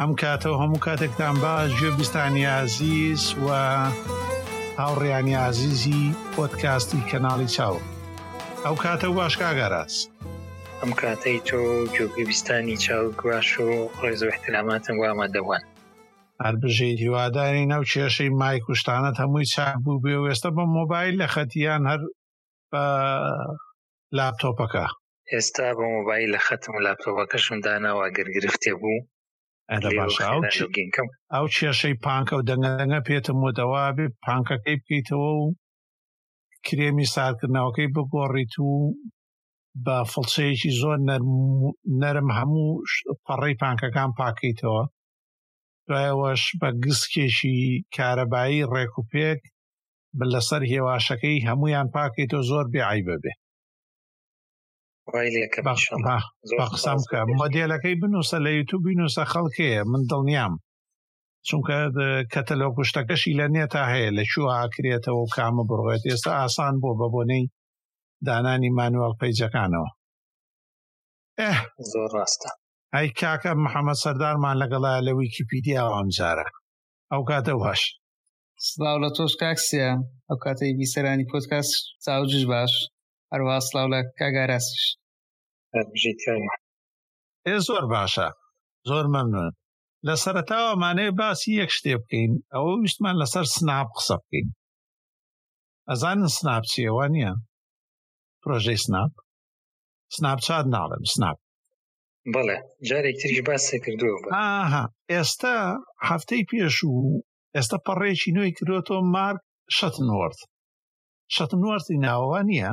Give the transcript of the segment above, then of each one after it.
ئەم کاتەوە هەموو کاتێکتان باش گوێ بیستانی عزیز و هاوڕیانی عزیزی پۆتکاستی کەناڵی چاو ئەو کاتە و باشکگەراز ئەم کاتەی تۆ گوێبیستانی چاو گواش و ڕێز و احتراماتم وامە دەوان هەربژیت هیوادارین ئەو کێشەی مای کوشتانەت هەمووی چاک بوو بێ وێستە بە مۆبایل لە خەتیان هەر بە لاپتۆپەکە ئێستا بە مۆبایل لە خەتم و لاپتۆپەکەشم داناوە گەر گرفتێ بوو گینکەم ئەو کێشەی پانکە و دەنگەدەنگە پێتم و دەوا بێ پانکەکەی بکەیتەوە و کرێمی ساردکردنەوەکەی بگۆڕیت و بە فڵچەیەکی زۆر نەرم هەموو پەڕەی پانکەکان پاکەیتەوە دوای ئەوەش بە گسکێکی کارەبایی ڕێک و پێک لەسەر هێواشەکەی هەمویان پاکەیتەوە زۆر بێ عیبە بێ قسەم کە مۆدیلەکەی بنووسە لە یوتوب بینوسە خەڵکەیە من دڵنیام چونکە کەتەلۆ کوشتەکەشی لە نێتا هەیە لە شو ئاکرێتەوە و کامە بڕێت ئێستا ئاسان بۆ بە بۆنەی دانانی مانوەڵ پیجەکانەوە زۆر ڕاستە ئەی کاکە محەمەد سەردارمان لەگەڵا لە ویکیپیدیا ئەمجارە ئەو کاتە باش سلااو لە تۆش کاکسە ئەو کاتەی بیسەرانی پۆتکاس چاوجش باش هەروە سلااو لە کاگاراسیش ئێ زۆر باشە زۆر مەمنون لە سەرتاوەمانەیە باسی یەک شتێ بکەین ئەوە ویستمان لەسەر سناپ قسە بکەین ئەزانن سناپ چیەوە نییە پرۆژەی سناپ سناپ چات ناڵم سناپ بەڵێ جارێک تریش باسێ کردووە ئاها ئێستا هەفتەی پێش و ئێستا پەڕێکی نوێی کرۆتۆ مارک شەتنۆرد شەتنۆرتی ناوە نییە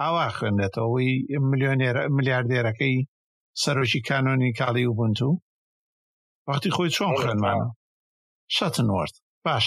ئاوا خوێنێتەوەی ملیۆنێر ملیاردێرەکەی سەرۆکی کانۆنی کاڵی و بنت و وەختی خۆی چۆن خوێنمانە شەتنۆرد باش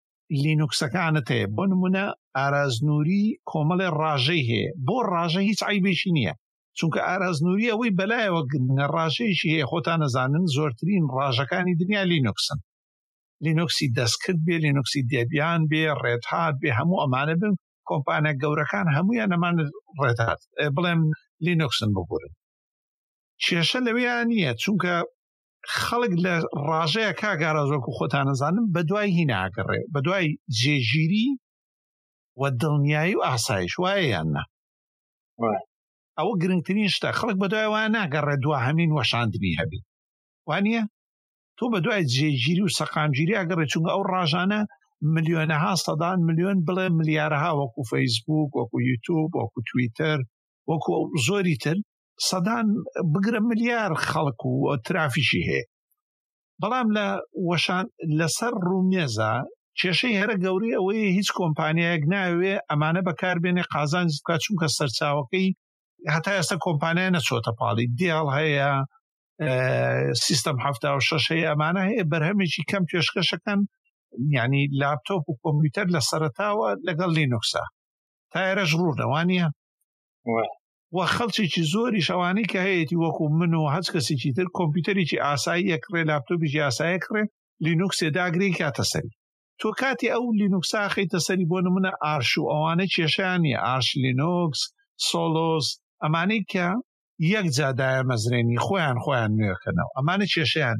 لینوکسەکانت هەیە بۆ نمونە ئارازنووری کۆمەڵێ ڕاژەی هەیە بۆ ڕاژە هیچ ئایبێکی نییە چونکە ئارازنووری ئەوەی بەلایەوە ڕاژەیەکی هەیە خۆتان نەزانن زۆرترین ڕاژەکانی دنیا لینوکسن لینوکسی دەستکرد بێ لینوکسی دێبیان بێ ڕێتهات بێ هەموو ئەمانە بن کۆمپانە گەورەکان هەمویان نەمان ڕێتهات بڵێم لینوکسن بگورن کێشە لەوەیان نییە چونکە خەڵک لە ڕاژەیە کا گارازۆک و خۆتانەزانم بە دوای هی ناگەڕێ بە دوای جێگیری و دڵنیایی و ئاسایش وایە یان نا ئەوە گرنگترین شتە خەڵک بە دوای وایە ناگەڕێ دو هەمین وەشاندنی هەبی وانە تۆ بە دوای جێگیری و سەقامگیری ئەگەڕێ چونگە ئەو ڕژانە ملیۆنەها سەدان ملیۆن بڵێ ملیارەها وەکو فەیسبوک وەکو یوتوب وەکو تویتر وەکو زۆری تر سەدان بگرە ملیار خەڵک و ترافیشی هەیە بەڵام لە وەشان لەسەر ڕوومێزە کێشەی هەرە گەوری ئەوەیە هیچ کۆمپانیایەک ناوێ ئەمانە بەکاربێنێ قازانج بکات چونکە سەرچاوەکەی هەتا ئێستا کۆمپانیای نەچۆتە پاڵی دیاڵ هەیە سیستم ه شش هەیە ئەمانە هەیە بەرهەمێکی کەم پێشکەشەکەن ینی لاپتۆپ و کۆمپیوتەر لە سەرتاوە لەگەڵ لینوکسا تایرەش ڕوونەوانە و خەڵکێکی زۆریش ئەوانەی کە هەیەی وەکو من و هەچ کەسێکی تر کۆمپیوتەرێکی ئاسایی یەکڕێ لاپتۆپیی ئاسایە کڕێ لینوکسێ داگرێک کاتە سەری تۆ کاتی ئەو لینوکسا خەیتە سەری بۆ نمونە ئارش و ئەوانە کێشیان نیە ئارش لینوکس سۆلۆس ئەمانەی کە یەک جادایە مەزرێنی خۆیان خۆیان نوێکەنەوە ئەمانە کێشیان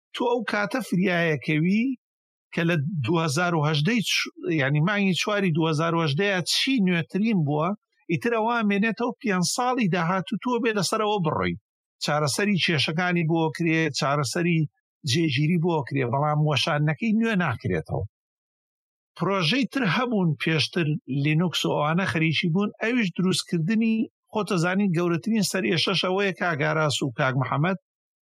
تۆ ئەو کاتە فریایەکەوی کە لە 2010 ینی مانگی چواری 2010 چی نوێترین بووە ئیتر ئەوە مێنێتەوە پێ ساڵی داهات و تۆ بێ لەسەرەوە بڕۆی چارەسەری کێشەکانی بۆ کرێ چارەسەری جێگیری بۆ کرێ بەڵام وەشانەکەی نوێ ناکرێتەوە پرۆژەی تر هەبوون پێشتر لینوکس و ئەوانە خەریکی بوون ئەویش دروستکردنی خۆتەزانی گەورەترین سەر ئێشەشەوەیە کاگاراس و کاک محەممەد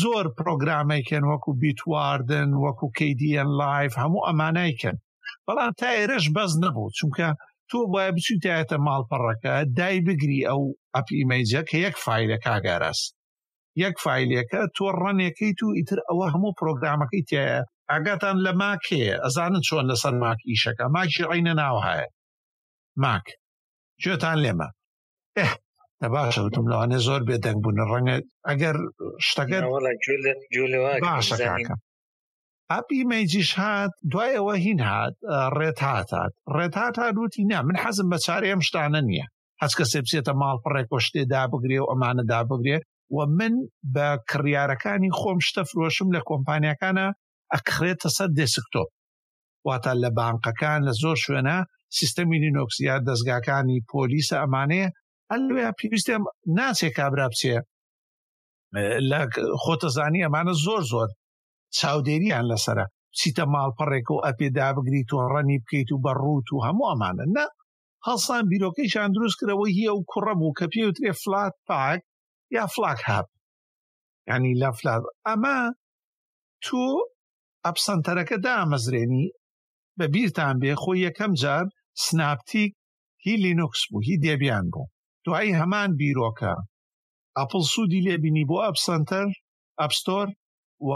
زۆر پرۆگرامێکن وەکو بیتواردن وەکو کەیدیەن لایف هەموو ئەمانایکن بەڵام تا ئێرەش بەس نەبوو چونکە تۆ باە بچیتایەتە ماڵپەڕەکە دای بگری ئەو ئەپ ئیمەیجە کە یەک فیلە کاگاراس یەک فیلەکە تۆ ڕەنێکەیت و ئیتر ئەوە هەموو پرۆگرامەکەی تایە ئاگاتان لە ماکێ ئەزانن چۆن لەسەر ماک ئیشەکە ماکی عینە ناوهایە ماک جێتان لێمە ئه دە باشە وتم لەوانێ زۆر بێدەنگ بوون ڕەنگە ئەگەر شتەکە باشەکەکە ئەپی مەیجیش هات دوایەوە هین هات ڕێت هات هات ڕێت هات هات وتی نا من حەزم بە چارێ ئەم شتانە نییە هەچ کە سێپسێتە ماڵ پڕێکۆ شتێ دابگرێ و ئەمانە دابگرێ و من بە کڕیارەکانی خۆم شتە فرۆشم لە کۆمپانیەکانە ئەکرێتە سەر دێسکتۆپ واتە لە بانقەکان لە زۆر شوێنە سیستەمی لینۆکس یا دەستگاکانی پۆلیسە ئەمانەیە ئەلوێ پێویستە ناچێ کابرا بچێ لە خۆتەزانی ئەمانە زۆر زۆر چاودێریان لەسرە چیتە ماڵپەڕێک و ئەپێ دابگریت و ڕەنی بکەیت و بە ڕووت و هەموو ئەمانە نە هەڵسان بیرۆکەیشان دروست کرەوە هیە و کوڕە بوو کە پێوترێ فلات پاک یا فلاک هاپ ینی لە فلات ئەمە تۆ ئەپسەنتەرەکە دامەزرێنی بە بیرتان بێ خۆی یەکەم جار سناپتیک هی لینوکس بوو هی دێبیان بوو دوایی هەمان بیرۆکە ئەپل سوودی لێبینی بۆ ئەپسەنتەر ئەپستۆر و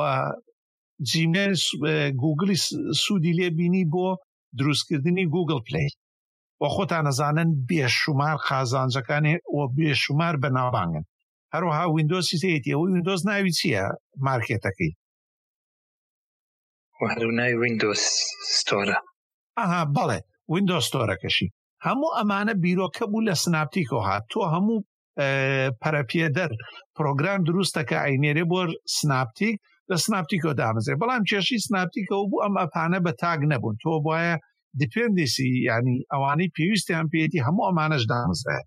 جیمێل گوگلی سوودی لێبینی بۆ دروستکردنی گوگل پلی و خۆتان نەزانن بێشومار قازانجەکانی و بێشومار بەناوبانگن هەروەها وینندۆسی سێتی ئەوەی وینندۆز ناوی چییە مارکێتەکەی وهەرونای ویندۆس ستۆرە ئەها بەڵێ ویندۆس ستۆرەکەشی هەموو ئەمانە بیرۆکە بوو لە سناپتیکۆ هات تۆ هەموو پەرەپێدەر پرۆگرام دروستەکە ئەینێرێ بۆ سناپتیک لە سناپتیکۆ دامەزێ بەڵام کێشی سناپتیکەوە بوو ئەم ئەپانە بە تاگ نەبوون تۆ وایە دیپندیسی ینی ئەوانەی پێویستیان پێێتی هەموو ئەمانەش دامزرێت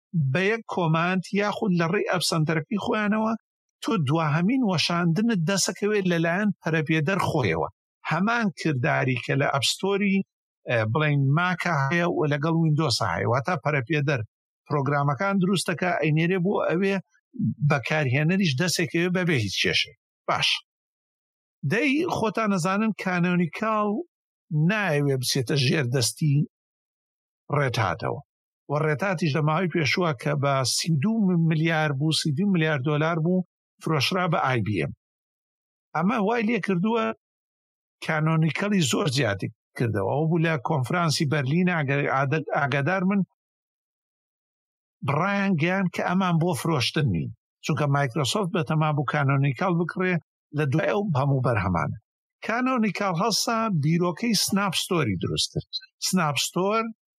بە یەک کۆمانت یاخود لە ڕێی ئەپسەندەرەکەی خۆیانەوە تۆ دواهمین وەشاندنت دەسەکەوێت لەلایەن پەرەپێدەر خۆیەوە هەمان کردداری کە لە ئەپستۆری بڵین ماکە هەیە و لەگەڵ وینندۆسە هەیەوە تا پەرەپێدەر پرۆگرامەکان دروستەکە ئەینێرێ بۆ ئەوێ بەکارهێنەریش دەسێکەوێ بەبێ هیچ کێشێ باش دەی خۆتان نەزانن کانۆنیکاڵ نایەوێ بچێتە ژێر دەستی ڕێتاتەوە و ڕێتاتیش لە ماوەی پێشووە کە بە سی دو ملیار بوو سی دو ملیار دلار بوو فرۆشرا بە آیBM ئەمە وای لێ کردووە کانۆنیکەڵی زۆر زیادی کردەوە ئەو بوو لە کۆنفرانسی بەرلین ئاگادار من بڕایان گەیان کە ئەمان بۆ فرۆشتن نین چونکە مایکرۆسۆفت بە تەما بوو کانۆنیکال بکڕێ لە دوای ئەو هەموو بەرهەمانە کانۆنیکال هەسا بیرۆکەی سناپستۆری دروستتر سناپستۆر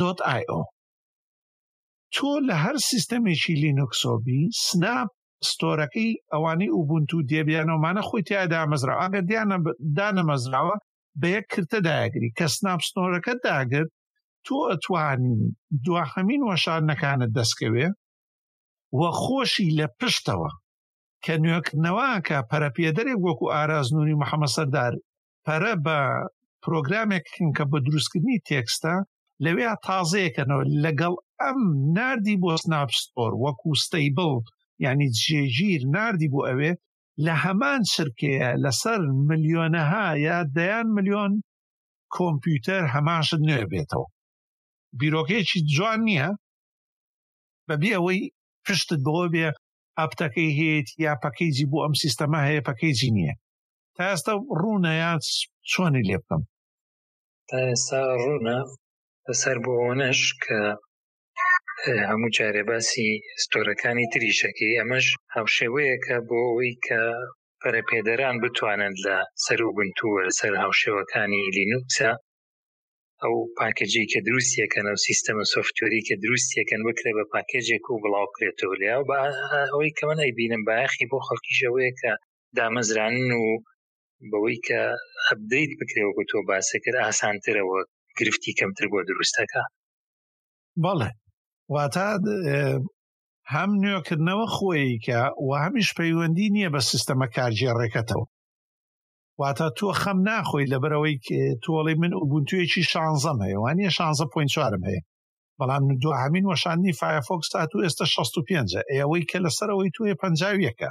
دۆت ئای ئۆ تۆ لە هەر سیستەمێکی لینوکسۆبی سناپ ستۆرەکەی ئەوانەی ئوبنت و دێبیانەوەمانە خۆی تیا دامەزراوە ئەگەر دیانە دانەمەزراوە بە یەک کرتە داگری کە سناپ سنۆرەکە داگرت تۆ ئەتوانی دواخەمین وەشارنەکانت دەستکەوێ و خۆشی لە پشتەوە کە نوێکردنەوەکە پەرەپێدەێک وەکو ئارازنووری محەممە سەردار پەرە بە پرۆگرامێکن کە بە دروستکردنی تێکستە لەوێ تازەیەکەنەوە لەگەڵ ئەم نردی بۆ سناپستۆر وەکو ستەیبڵ ینی جێگیر نردی بۆ ئەوێ لە هەمان چرکەیە لەسەر ملیۆنەها یا دەیان ملیۆن کۆمپیوتەر هەماشت نوێ بێتەوە بیرۆکەیەکی جوان نییە بەبی ئەوەی پشتت بەوە بێ ئەپتەکەی هەیەیت یا پەکەیجی بۆ ئەم سیستەما هەیە پەکەیجی نییە تا ئێستا ڕوونە یا چۆنی لێ بکەم تا ئێستا ڕوونە بەسەر بۆ ئەوەنەش کە هەموو جارێ باسی ستۆرەکانی تریشەکەی ئەمەش هاوشێوەیەکە بۆ ئەوی کە پەرەپێدەران بتوانن لە سەر و بنتووە لەسەر هاوشێوەکانی لینوکسە ئەو پاکجی کە دروستیەکەن و سیستەمە سوفتوری کە دروستیەکەن بکرێ بە پاکێجێک و بڵاوکرێتەوە لێ بە ئەوەی کە من ئەیبینم بایەخی بۆ خەڵکیشەوەیە کە دامەزرانن و بەوەی کە ئەبدەیت بکرێەوە بە تۆ باسە کرد ئاسانترەوە گرفتی کەمتر بۆ دروستەکە بەڵێ واتە هەم نوێکردنەوە خۆیی کە و هەمیش پەیوەندی نییە بە سیستەمە کارگێڕێکەتەوە واتە تۆ خەم ناخۆی لەبەرەوەی تۆڵی من ئوبنتوێکی شانزەم هەیە وانە شانزە پوین چوارم هەیە بەڵام دو هەمین وەشانی فایفۆکس تا تو ئێستا 65 ئەوەی کە لەسەرەوەی توێ پەنجاویەکە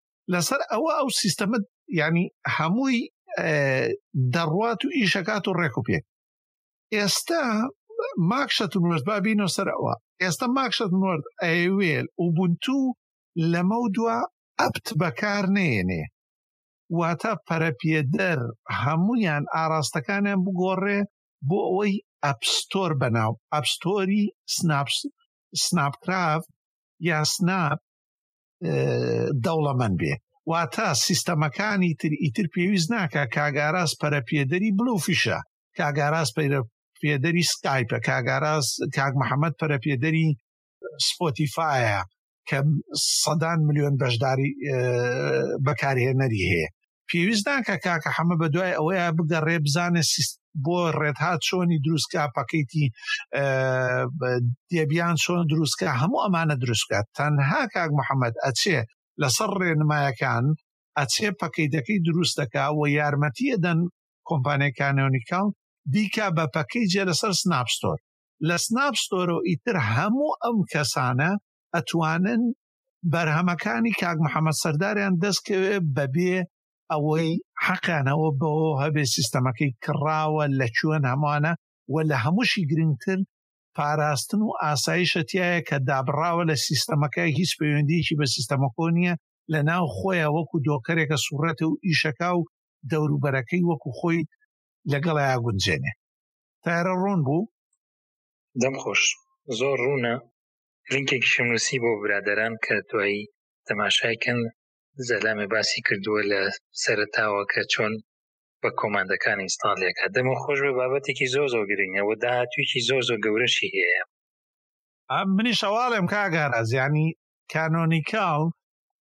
لەسەر ئەوە ئەو سیستەمە ینی هەمووی دەڕوات و ئیشەکات و ڕێک و پێک ئێستا ماکشەت مرد بابینۆ سەرەوە ئێستا ماکشەت مرد ئەوێل و بنتو لەمە و دوا ئەپت بەکار نێنێ واتە پەرەپێدەر هەمویان ئاراستەکانیان بگۆڕێ بۆ ئەوەی ئەپستۆر بەناو ئەپستۆری سناپس سناپکراف یا سناپ دەوڵەمەند بێ واتە سیستەمەکانی تر ئیتر پێویست ناکە کاگاراز پەرەپێدەری بلو فیشە کاگاراز پەیرە پێدەری سکایپە کاگاراز کاک محەممەد پەرەپێدەری سپۆتیفاایە کە سەدان میلیۆن بەشداری بەکارهێنەری هەیە پێویست ناکە کاکە حەمە بە دوای ئەوەیە بگەڕێ بزانێ بۆ ڕێتها چۆنی دروستکە پەکەیتی دێبیان چۆن دروستکە هەموو ئەمانە دروستکات تەنها کاک محەممەد ئەچێ لەسەر ڕێنمایەکان ئەچێ پەکەیتەکەی دروستەکە و یارمەتیە دەن کۆمپانیەکانۆنیکاون بیکا بە پەکەی جێ لەسەر سناپستۆر لە سناپستۆرەوە ئیتر هەموو ئەم کەسانە ئەتوانن بەرهەمەکانی کاک محەممەد سەرداریان دەستکەوێ بەبێ ئەوەی حەقانەوە بەوە هەبێ سیستەمەکەی کڕاوە لە چوێن هەمانە و لە هەمووشی گرنگتر پاراستن و ئاسایشەتیایە کە دابراوە لە سیستەمەکە هیچ پەیوەندیکی بە سیستەمەکۆ نییە لە ناو خۆیان وەکو دۆکەرێکە سوڕەتە و ئیشەکە و دەوروبەرەکەی وەکو خۆی لەگەڵیا گونجێنێ تارە ڕۆن بوو دەم خۆش زۆر ڕوونە لینکێکیشم نووسی بۆ برادران کە دوایی تەماشایکەن زەلامێ باسی کردووە لە سەرتاوە کە چۆن بە کۆماندەکان ئینستاالێکە دەمە خۆش بە بابەتێکی زۆ زۆ گرنگە و داهاتویکی زۆ زۆ گەورەشی هەیە منی شەواڵێم کاگارازیانی کانۆنیکاڵ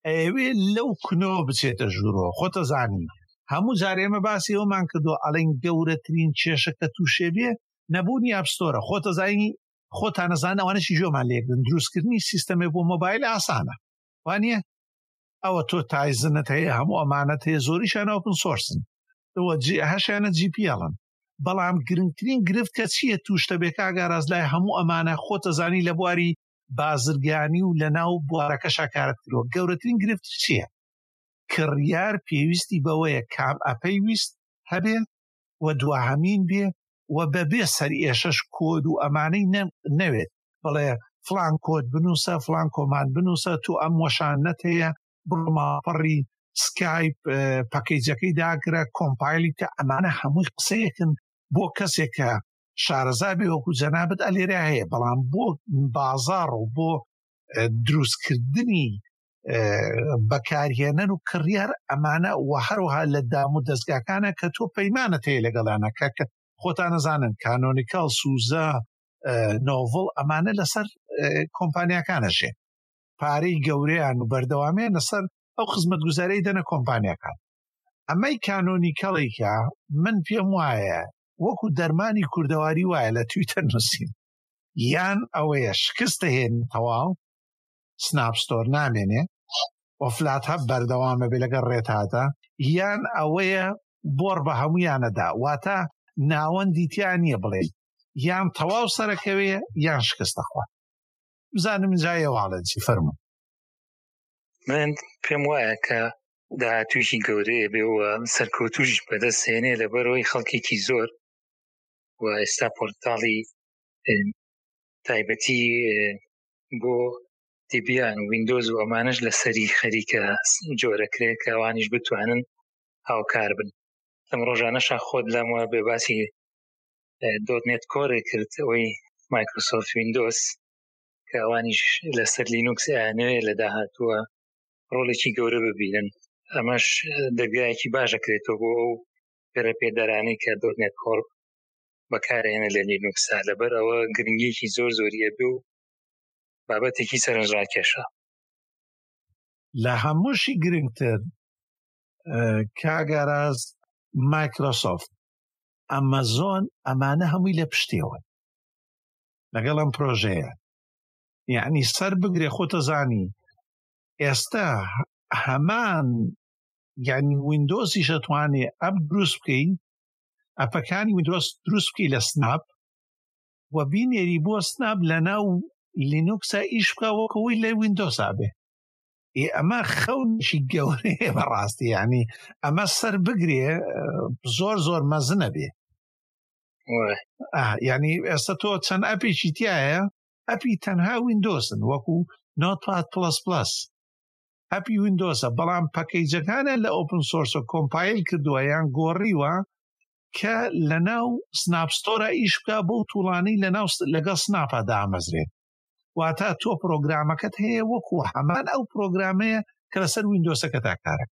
ئەوێ لەو کنۆ بچێتە ژوورەوە خۆتە زانین هەموو جارێمە باسی ئەومان کردو ئەڵین گەورەترین کێشەکە تووشێ بێ نەبوونی ئەپستۆرە خۆتە زانی خۆتان نەزان ئەوانشی جۆمان لێکردن دروستکردنی سیستەمێک بۆ مۆبایل ئاسانە وانە ئەوە تۆ تایزنت هەیە هەموو ئەمانەت هەیە زۆریشان ئۆپن سۆرسن ئەوە هەشیانە جیپیڵن بەڵام گرنگترین گرفت کە چییە توشتە بێکا گاراز لای هەموو ئەمانە خۆتەزانی لە بواری بازرگانی و لە ناو بوارەکە شاکارت کرۆ گەورەترین گرفت چییە کڕیار پێویستی بەوەیە کام ئەپەی ویست هەبێت و دواهەمین بێ و بەبێ سەر ئێشەش کۆد و ئەمانەی نەوێت بڵێ فلان کۆت بنووسە فلان کۆمان بنووسە تو ئەم وەشان نەتەیە بڕماپەڕی سکایپ پەکەیجەکەی داگرە کۆمپایلی کە ئەمانە هەمووی قسەیەکن بۆ کەسێکە شارەزا بێ وەکو جەنابەت ئەلێرا هەیە بەڵام بۆ بازار و بۆ دروستکردنی بەکارهێنەر و کڕیار ئەمانە و هەروها لە دام و دەستگاکانە کە تۆ پەیمانەت هەیە لەگەڵانە کە خۆتانەزانن کانۆنیکال سوزا نۆڤڵ ئەمانە لەسەر کۆمپانیەکانەشێ پارەی گەورەیان و بەردەوامیان لەسەر ئەو خزمەت گوزارەی دەنە کۆمپانیەکان ئەمەی کانۆنیکەڵێکە من پێم وایە وەکو دەرمانی کوردەواری وایە لە تویتەر نووسین یان ئەوەیە شکستە هێن تەواو سناپ ستۆر نامێنێ ئۆفلات هەب بەردەوامە بێ لەگەڵ ڕێتاتە یان ئەوەیە بۆڕ بە هەمویانەدا واتە ناوەندی تیان نییە بڵێ یان تەواو سەرەکەوێ یان شکستەخوا بزانم جایە واڵەنسی فەرمو من پێم وایە کە داهاتویشی گەورەیە بێەوە سەرکەوتوش بەدەستێنێ لە بەرەوەی خەڵکێکی زۆر و ئێستا پۆرتاڵی تایبەتی بۆ دیبیان و وینندۆز و ئەمانش لە سەری خەریکە جۆرەکرێت کە ئەوانش بتوانن هاوکار بن لەم ڕۆژانەشا خۆت لەم وە بێ باسی دۆت نێت کۆرێ کرد ئەوەی مایکرۆسۆفت وینندۆز کە ئەوانیش لەسەر لینوکس ئەیانەوێ لە داهاتووە ڕۆڵێکی گەورە ببینن ئەمەش دەرگایەکی باشەکرێتەوە بۆ ئەو پێرە پێدەرانی کە دۆت نێت کۆر بەکارێنە لە لینوکسا لەبەر ئەوە گرنگیەکی زۆر زۆریە بێ و بابەتێکی سەرنجڕاکێشە لە هەمووشی گرنگتر کاگەراز مایکرۆسۆفت ئەمەزۆن ئەمانە هەمووی لە پشتێەوە لەگەڵ ئەم پرۆژەیە یعنی سەر بگرێ خۆتە زانی ئێستا هەمان یعنی وینندۆزیشە توانێ ئەم دروست بکەین ئەپەکانی ویندۆز دروست بکەی لە سناپ و بینێری بۆ سناپ لە ناو لینوکسە ئیش بکە وەکەوەی لە ویندۆسا بێ ئەمە خەونشی گەورەیە بەڕاستی ینی ئەمە سەر بگرێ زۆر زۆر مەزنە بێ ینی ئێستا تۆ چەند ئەپێکی تایە ئەپی تەنها ویندۆسن وەکو نۆتات پلس پلس ئەپی ویندۆسە بەڵام پەکەیجەکانە لە ئۆپن سۆرسۆ کۆمپایل کردووە یان گۆڕیوە کە لە ناو سناپستۆرە ئیش بکە بۆ توڵانی لە ناو لەگەڵ سناپا دامەزرێت واتە تۆ پرۆگرامەکەت هەیە وەکو هەمان ئەو پرۆگرامەیە کە لەسەر وینندۆسەکە تاکارە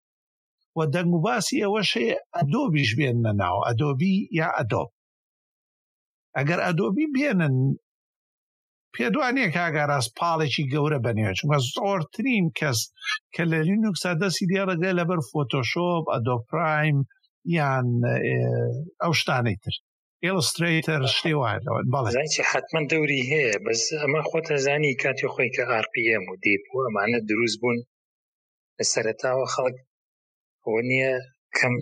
و دەنگ و باسی ئەوەشێ ئەدۆبیش بێنە ناو ئەدۆبی یا ئەدۆب ئەگەر ئەدۆبی بێنن پێدوانیە کاگاراز پاڵێکی گەورە بەنێ چونکە زۆرترین کەس کە لە لینوکسا دەستی دێڕەگە لەبەر فۆتۆشۆپ ئەدۆپرایم یان ئەو شتانەی تر ئێلستریتەر شتێ وایە لەوە بەڵێ حتمما دەوری هەیە بەس ئەمە خۆت هەزانی کاتی خۆی کە ئارپیەم و دیپ و ئەمانە دروست بوون لە سەرتاوە خەڵک ئەوە نییە کەم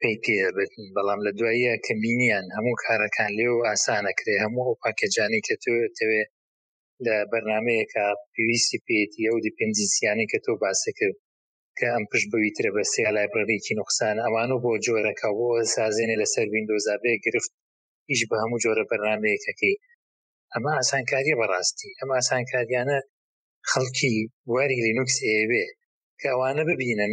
پێی تێبێتن بەڵام لە دواییە کە مینیان هەموو کارەکان لێ و ئاسانە کرێ هەموو ئەو پاکێجانی کە توێتەوێ لە بەرنمەیەکە پێویستی پێێتی ئەو دیپندیسیانی کە تۆ باسی کرد کە ئەم پشت بویترە بە سیا لایبرەرێکی نوخسان ئەمان و بۆ جۆرەکە بۆ سازێنێ لەسەر وینندۆزا بێ گرفت هیچ بە هەموو جۆرە بەرنمەیەکەکەی ئەمە ئاسانکاریە بەڕاستی ئەم ئاسانکاریانە خەڵکی واری لینوکس ئێوێ کە ئەوانە ببینن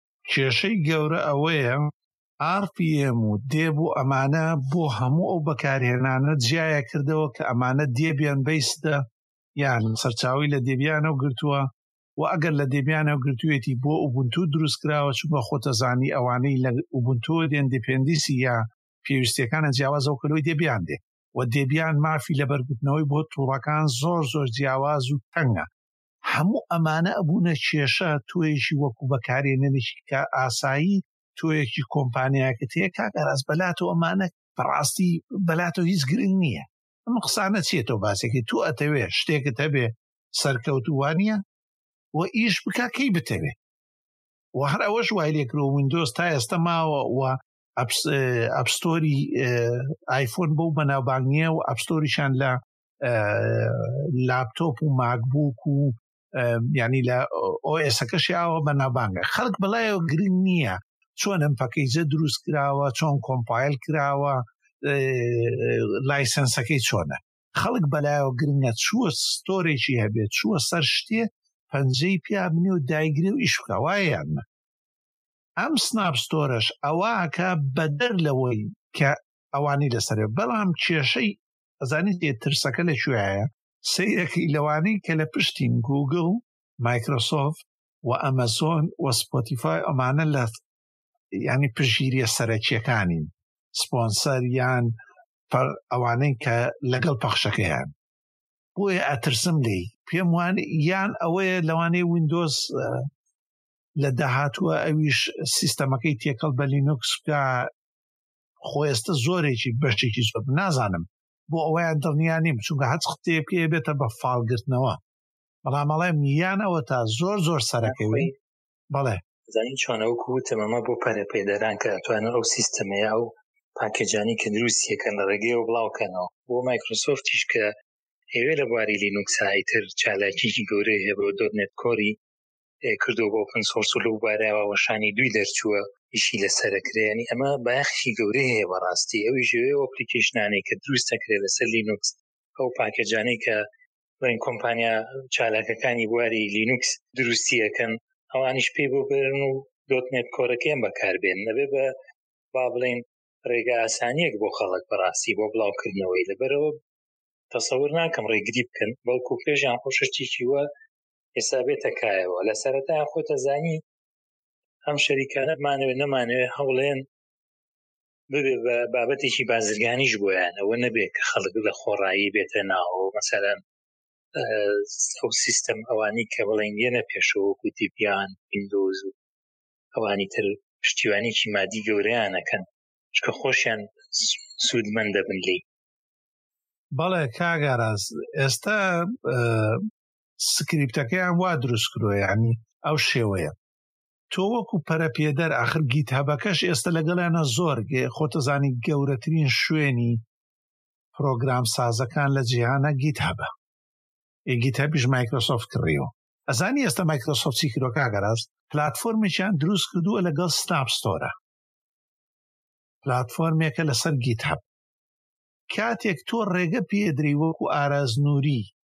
کێشەی گەورە ئەوەیە RPM و دێب و ئەمانە بۆ هەموو ئەو بەکارهێنانە جیایە کردەوە کە ئەمانە دێبیان بیستە یان سەرچاوی لە دێبیانە و گرتووە و ئەگەر لە دێبیانە و گرتوێتی بۆ ئوبنتو دروست کراوە چون بە خۆتەزانی ئەوانەی لە ئوبنتۆ دێن دیپندیسی یا پێویستیەکانە جیاوازەوە کە لەوەی دێبیان دێ و دێبیان مافی لە بەرگوتنەوەی بۆ تووڕەکان زۆر زۆر جیاواز و تەنگە هەموو ئەمانە ئەبوونە کێشە تۆیەکی وەکو بەکارێنەرێکی کە ئاسایی تۆیەکی کۆمپانیاکەت هەیە کاگەراز بەلاتۆ ئەمانە بەڕاستی بەلاتۆ هیچ گرنگ نییە ئەم قسانە چیە تۆ باسێکی تو ئەتەوێ شتێکت هەبێ سەرکەوتووانە و ئیش بک کەی بتەوێ و هەر ئەوەش وای لێکرۆ وینندۆز تا ئێستا ماوە و ئەپستۆری ئایفۆن بەو بەناوبانگیە و ئەپستۆریشان لە لاپتۆپ و ماکبووک و ینی لە ئۆسەکەشی ئاوە بەنابانگە خەڵک بەڵایەوە گرنگ نییە چۆن ئەم پەکەیجە دروست کراوە چۆن کۆمپایل کراوە لایسەنسەکەی چۆنە خەڵک بەلایەوە گرنگە چووە ستۆرێکی هەبێت چووە سەر شتێ پەنجەی پیابنی و دایگرێ و ئیشکە وایەن ئەم سناپستۆرەش ئەوەکە بەدەر لەوەی کە ئەوانی لەسەر بەڵام کێشەی ئەزانیت ێ ترسەکە لە کوێایە سیرەکەی لەوانەی کە لە پشتین گوگل مایکرۆسۆف و ئەمەزۆن و سپۆتیفای ئەمانە لە ینی پژگیریە سەرەکیەکانین سپۆنسەر یان ئەوانەی کە لەگەڵ پەخشەکەیان بۆیە ئەترسم لی پێم وان یان ئەوەیە لەوانەیە وینندۆز لە داهاتووە ئەویش سیستەمەکەی تێکەڵ بە لینوکس بکە خۆ ئێستا زۆرێکی بەشتێکی زۆر نازانم بۆ ئەویان دڵنیا نیم چونکە هەچ قتێبکێ بێتە بە فالگرتنەوە بەڵام ئەڵێم یانەوە تا زۆر زۆر سەرەکەوی بەڵێ زانین چۆنەوە کووتم ئەمە بۆ پەرەپێدەران کە ئەتوانن ئەو سیستەمەیە ئەو پاکێجانی کە دروستیەکەن لە ڕێگەیەوە بڵاوکەنەوە بۆ مایکرۆسۆفتیش کە ئێوێ لە بواری لینوکسایتر چالاکیی گەورەی هەبوو دۆرنێت کۆری کردو بۆ ئۆپن سۆرس و لەو بارەوە وەشانی دوی دەرچووە ئیشی لەسەرە کرێنی ئەمە بایەخشی گەورەی هەیە بەڕاستی ئەوی ژێوێ ئۆپلیکیشنانەی کە دروست دەکرێ لەسەر لینوکس ئەو پاکەجانەی کە بەین کۆمپانیا چالاکەکانی بواری لینوکس دروستیەکەن ئەوانیش پێی بۆ بێرن و دۆتنێت کۆرەکەیان بەکاربێن نەبێ بە با بڵین ڕێگە ئاسانیەک بۆ خەڵک بەڕاستی بۆ بڵاوکردنەوەی لەبەرەوە تەسەور ناکەم ڕێگری بکەن بەڵکو پێشیان خۆششتێکی وە ئێستا بێتە کایەوە لە سەرەتا خۆتە زانی ئەم شەریکانە مانەوە نەمانەوە هەوڵێن ببێ بە بابەتێکی بازرگانیش بۆیان ئەوە نەبێت کە خەڵک لە خۆڕایی بێتە ناوە مەسەرەن ئەو سیستەم ئەوانی کە بڵێن یەنە پێشەوەکو دیبیان ئیندۆز و ئەوانی تر پشتیوانێکی مادی گەورەیانەکەن چکە خۆشیان سوودمەند دەبن لی بەڵێ کاگاراز ئێستا سکریپتەکەیان وا دروست کرۆە ینی ئەو شێوەیە تۆ وەکو پەرەپێدەر ئاخر گیت هەبەکەش ئێستا لەگەڵیانە زۆر گێ خۆتەزانی گەورەترین شوێنی پرۆگرام سازەکان لە جیهانە گیت هەبە ئێگیت هەبیش مایکرۆسۆفت کڕیەوە ئەزانی ئێستا مایکرۆسۆفت سیکرۆکە گەراز پلتفۆرمێکیان دروست کردووە لەگەڵ سناپستۆرە پلتفۆرمێکە لەسەر گیت هەب کاتێک تۆ ڕێگە پێدری وەکو ئارازنووری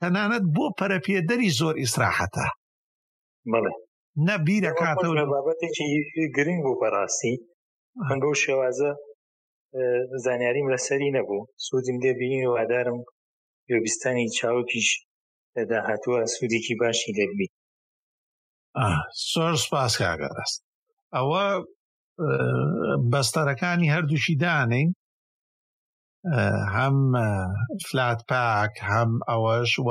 تەنانەت بۆ پەرەپێدەری زۆر ئیسراحەتە نە بیرەکاتەوە بابەتێکی گرنگ بوو بەڕاستی من بۆ شێوازە زانیاریم لەسەری نەبوو سوودیم دێ بینین وادارم گوێبیستانی چاوکیش لە داهاتووە سوودێکی باشی دەبی سۆر سپاس کاگەڕاست ئەوە بەستەرەکانی هەردووشی دانین هەم فلات پاک هەم ئەوەش و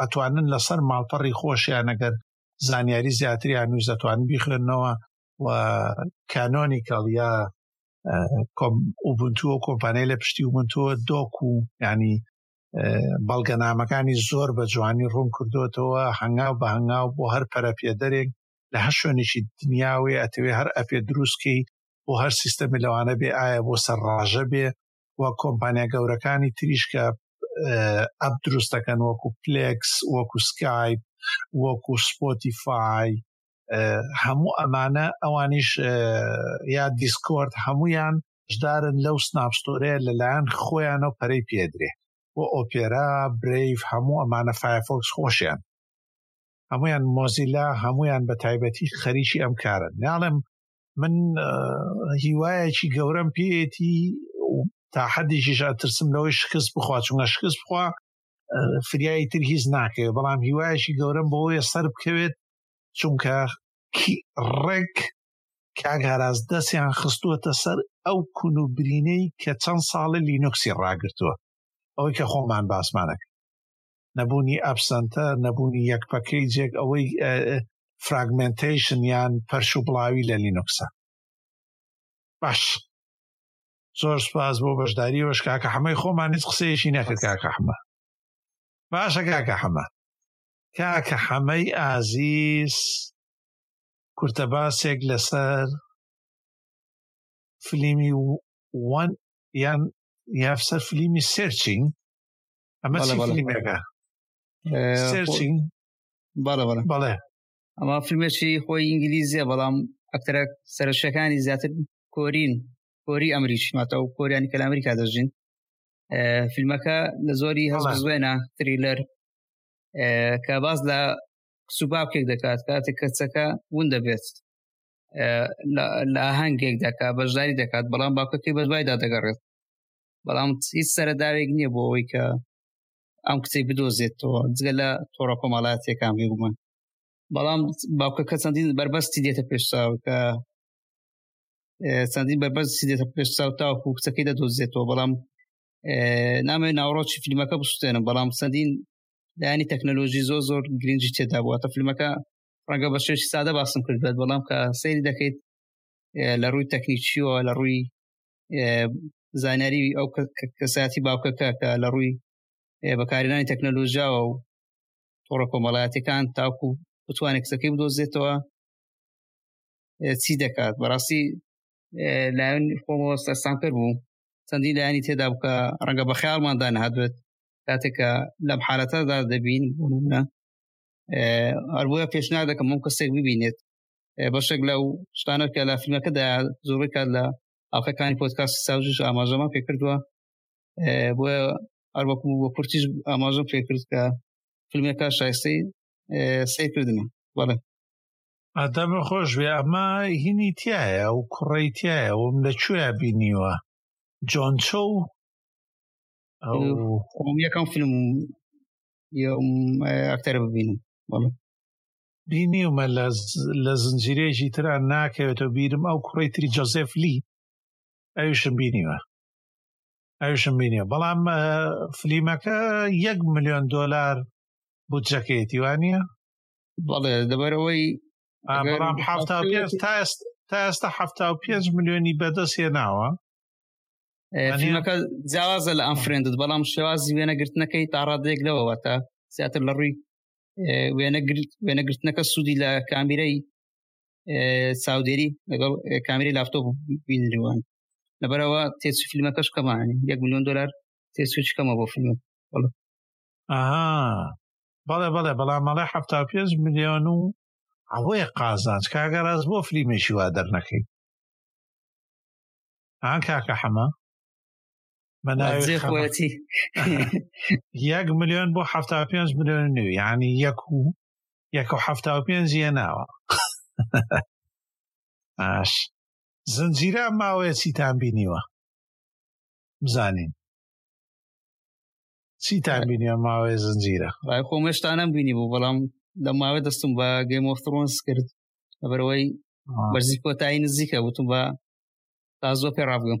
ئەتوانن لەسەر ماڵپەڕی خۆشیان نەگەر زانیاری زیاتریان نووس دەتوان بیخوێنەوە و کانۆنی کەڵ یا ئوبنتووە کۆمپانیای لە پشتی وبنتووە دۆک و ینی بەڵگەنامەکانی زۆر بە جوانی ڕوون کردوتەوە هەنگاو بە هەنگاو بۆ هەر پەرەپێدەرێک لە هەر شوێنێکی دنیاوێ ئەتەوێ هەر ئەپێ دروستکەی بۆ هەر سیستەمی لەوانە بێ ئایا بۆ سەر ڕژە بێ و کۆمپانیا گەورەکانی تریشکە ئەپ دروست دەکەن وەکو پلکس وەکو سکایپ وەکو سپۆتیفای هەموو ئەمانە ئەوانیش یا دیسکۆرد هەمویان ژدارن لەو سناپستۆرەیە لەلایەن خۆیانە و پەرەی پێدرێ بۆ ئۆپێرا برەیف هەموو ئەمانە فایفۆکس خۆشیان هەمویان مۆزیلا هەمویان بە تایبەتی خەریکی ئەم کارن ناڵێم من هیوایەکی گەورەم پێیەتی تا حەدیشیش ئەترسم لەوەی شکست بخوا چونگە شکست بخوا فریایی تر هیچ ناکەوێت بەڵام هیوایەکی گەورەم بۆیە سەر بکەوێت چونکە ڕێک کاگاراز دەستیان خستووەتە سەر ئەو کون و برینەی کە چەند ساڵە لینوکسی ڕاگرتووە ئەوەی کە خۆمان باسمانەکە نەبوونی ئەبسەنتە نەبوونی یەک پەکەی جێک ئەوەی فراگمنتیشن یان پەرش و بڵاوی لە لینوکسە باش زۆر سپاس بۆ بەشداری وەش کاکە حەمەی خۆمان هیچ قسەیەشی نەکرد کاکە حەمە باشە کاکە حەمە کاکە حەمەی ئازیز کورتە باسێک لەسەر فلیمی وان یان یافسەر فلیمی سێرچین ئەمە فیلمێکە بەڵێ ئەما فیلمێکی خۆی ئینگلیزیە بەڵام ئەکتەرە سەرشەکانی زیاتر کۆرین کۆری ئەمریکیماتە و کۆریانی کە لە ئەمریکا دەژین فیلمەکە لە زۆری هەڵزوێنە تریلەر کە باز لە سوبابکێک دەکات کاتێک کەچەکە ون دەبێت لە ئاهنگێک دەکات بەشداری دەکات بەڵام باکەکەی بەدوایدا دەگەڕێت بەڵام هیچ سەرەداوێک نییە بۆ ئەوەی کە ئەم کچی بدۆزێتەوە جگە لە تۆڕە کۆمەڵاتیەکان بێگومان بەڵام باوکەکە چەندین بەربەستی دێتە پێشچاو کە چەندین بەربەستی دێتە پێشچاو تاوکو کچەکەی دەدۆزێتەوە بەڵام نامێ ناوڕۆکی فیلمەکە بسوێنم بەڵام چەندین لایانی تەکنەلۆژی زۆر زۆر گرنگی تێدا بووە تە فیلمەکە ڕەنگە بە شێشی سادە باسم کرد بێت بەڵام کە سەیری دەکەیت لە ڕووی تەکنیکیەوە لە ڕووی زانیاری ئەو کەساتی باوکەکە کە لە ڕووی بەکارێنانی تەکنەلۆژیاوە و تۆڕە کۆمەڵاتەکان تاکو بتوانێت کچەکەی بدۆزێتەوە چی دەکات بەڕاستی لایەن خۆمەوە سەرسانکەر بوو چەندی لایانی تێدا بکە ڕەنگە بە خیاڵماندا نهاتبێت کاتێکە لەم حالەتەدا دەبین بوونە هەروە پێشنا دەکەم ئەم کەسێک ببینێت بەشێک لەو شتانە کە لە فیلمەکەدا زۆربەی کات لە ئاڵلقەکانی پۆتکاسی ساوژش ئاماژەمان پێ کردووە بۆ هەروەکو بۆ کورتیش ئاماژە پێ کرد کە فیلمەکە شایستەی سێکردنە بەڵێ ئادەمە خۆش بێ ئەمە هینی تایە و کوڕی تایە وم لە کوێ بینیوە جۆن چۆ یەکەم فیلم ئەکتەر ببینم بەڵێ بینیومە لە زنجیرەیەکی تررا ناکەوێتەوە بیرم ئەو کوڕی تری جۆزف لی ئەوشم بینیوە ئەوشم بینیە بەڵام فلیمەکە یەک میلیۆن دلار بودجەکەیەتی وانە بەڵێ دەبەرەوەی بەڵام تا ئێستا هەفتا و پێنج میلیۆنی بەدەست هێناوە فیلمەکە جیاوازە لە ئەم فرێندت بەڵام شێوازی وێنەگرتنەکەی تاڕادێک لەوەوەتە زیاتر لە ڕووی وێنە گرتنەکە سوودی لە کامیرەی چاودێری لەگەڵ کامیری لاپتۆپ بینریوان لەبەرەوە تێچ فیلمەکەش کەمانی یەک میلیۆن دلار تێچوچ کەمە بۆ فیلم ئەها بەڵێ بەڵێ بەڵام مەڵێ ه پێ میلیۆن و ئەوەی قازانج کاگەڕاز بۆ فلیمێکی وا دەرنەکەی ئان کاکە حەمە بەناوی خۆەتی یەک ملیۆن بۆ ه پێ ملیۆن نوێ ینی یەک و یەک و ه پێ یە ناوە ئاش زنجیرە ماوەیە چیتان بینیوە بزانین چیتان بینیە ماوەیە زنجیرە ڕای خۆ مشتانم بینی بوو بەڵام لە ماوە دەستم بە گەی مۆفتڕۆنس کرد لەبەرەوەی بەرزی کۆتایی نزیکە وتم بە تا زۆ پێ ڕابگەم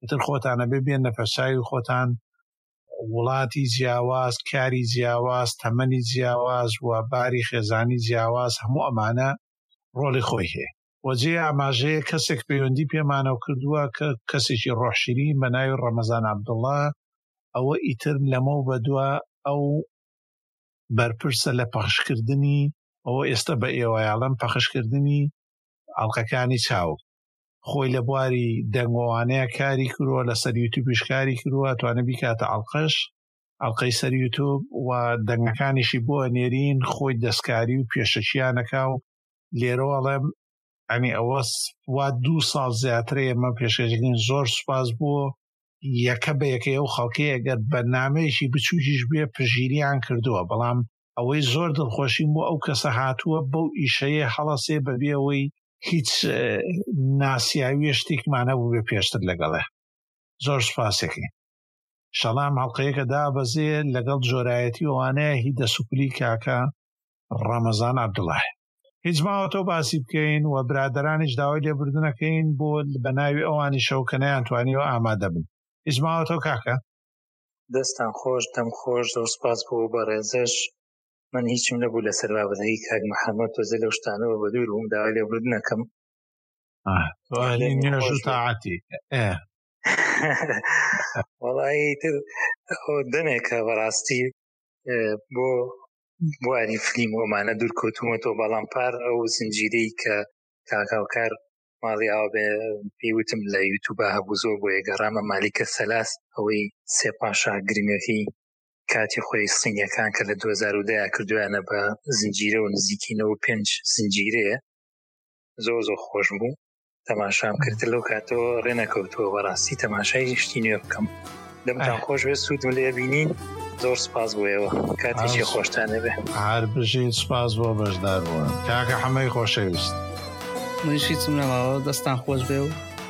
ئیتر خۆتان ئەبێ بێنە پەرچاوی خۆتان وڵاتی جیاواز کاری جیاواز تەمەنی جیاواز و باری خێزانی جیاواز هەموو ئەمانە ڕۆڵی خۆی هەیە وەجێ ئاماژەیە کەسێک پەیوەندی پێمانەوە کردووە کە کەسێکی ڕۆحشیری بە ناوی ڕەمەزان عبدڵە ئەوە ئیتر لەمە و بەدووە ئەو بەرپرسە لە پەخشکردنی ئەوە ئێستا بە ئێوەیاڵم پەخشکردنی ئەڵلقەکانی چاوک خۆی لە بواری دەنگۆوانەیە کاری کرووە لەسەر یوتوبیش کاری کرووە توانە بیکاتە ئەڵلقەش ئەڵلقەی سەر یوتوب و دەنگەکانیشی بۆ نێرین خۆی دەستکاری و پێشەکییانەکە و لێرەوەڵێم ئەنی ئەوە وا دوو ساڵ زیاتر ئێمە پێشێژین زۆر سوپاس بووە یەکە بە یەکەی ئەو خەڵکی ئەگەر بەنامەیەکی بچووکیش بێ پژیریان کردووە بەڵام ئەوەی زۆر دڵخۆشیم بۆ ئەو کەسە هاتووە بەو ئیشەیە هەڵەسێ بەبێەوەی هیچ ناسیاویە شتێکمان هەبوو بێ پێشتر لەگەڵێ زۆر سپاسێکی شەڵام هەڵلقەیەکە دابەزێ لەگەڵ جۆرایەتی ئەوانەیە هی دەسوپلی کاکە ڕەمەزان عبدڵای هیچ ماوەتەوە باسی بکەین و برادرانیش داوای لێبردنەکەین بۆ بە ناوی ئەوانی شەو کە نەیانتوانی و ئامادە بن هیچ ماوەتەوە کاکە دەستان خۆش دەم خۆش زۆر سپاس بۆ بەڕێزش من هیچم نەبوو لەسەر بابەتەکەی کاک محەممەد تۆزە لەو شتانەوە بە دوور بووم داوای لێ برد نەکەم تاعاتی وڵی تر دەمێکە بەڕاستی بۆ بواری فلیم ئۆمانە دوور کەوتومە تۆ بەڵام پار ئەو زنجیرەی کە کاکاوکار ماڵی ئاو بێ پێوتم لە یوتوبە هەبوو زۆر بۆ یەگەڕامە مالیکە سەلاس ئەوەی سێ پاشا گرنگەکەی کاتی خۆی سینیەکان کە لە 2010 کردویانە بە زنجیرە و نزیکینەوە پێنج زنجیرەیە زۆر زۆر خۆش بوو تەماشام کرد لەو کاتەوە ڕێ نەکەوتووە بەڕاستی تەماشای شتی نوێ بکەم دەمتان خۆش بێ سوودم لێ بینین زۆر سپاس بۆیەوە کاتێکی خۆشتانە بێ هەر بژین سپاس بۆ بەشدار بوون کاکە حەمەی خۆشەویست منشی چم نەماوە دەستان خۆش بێ و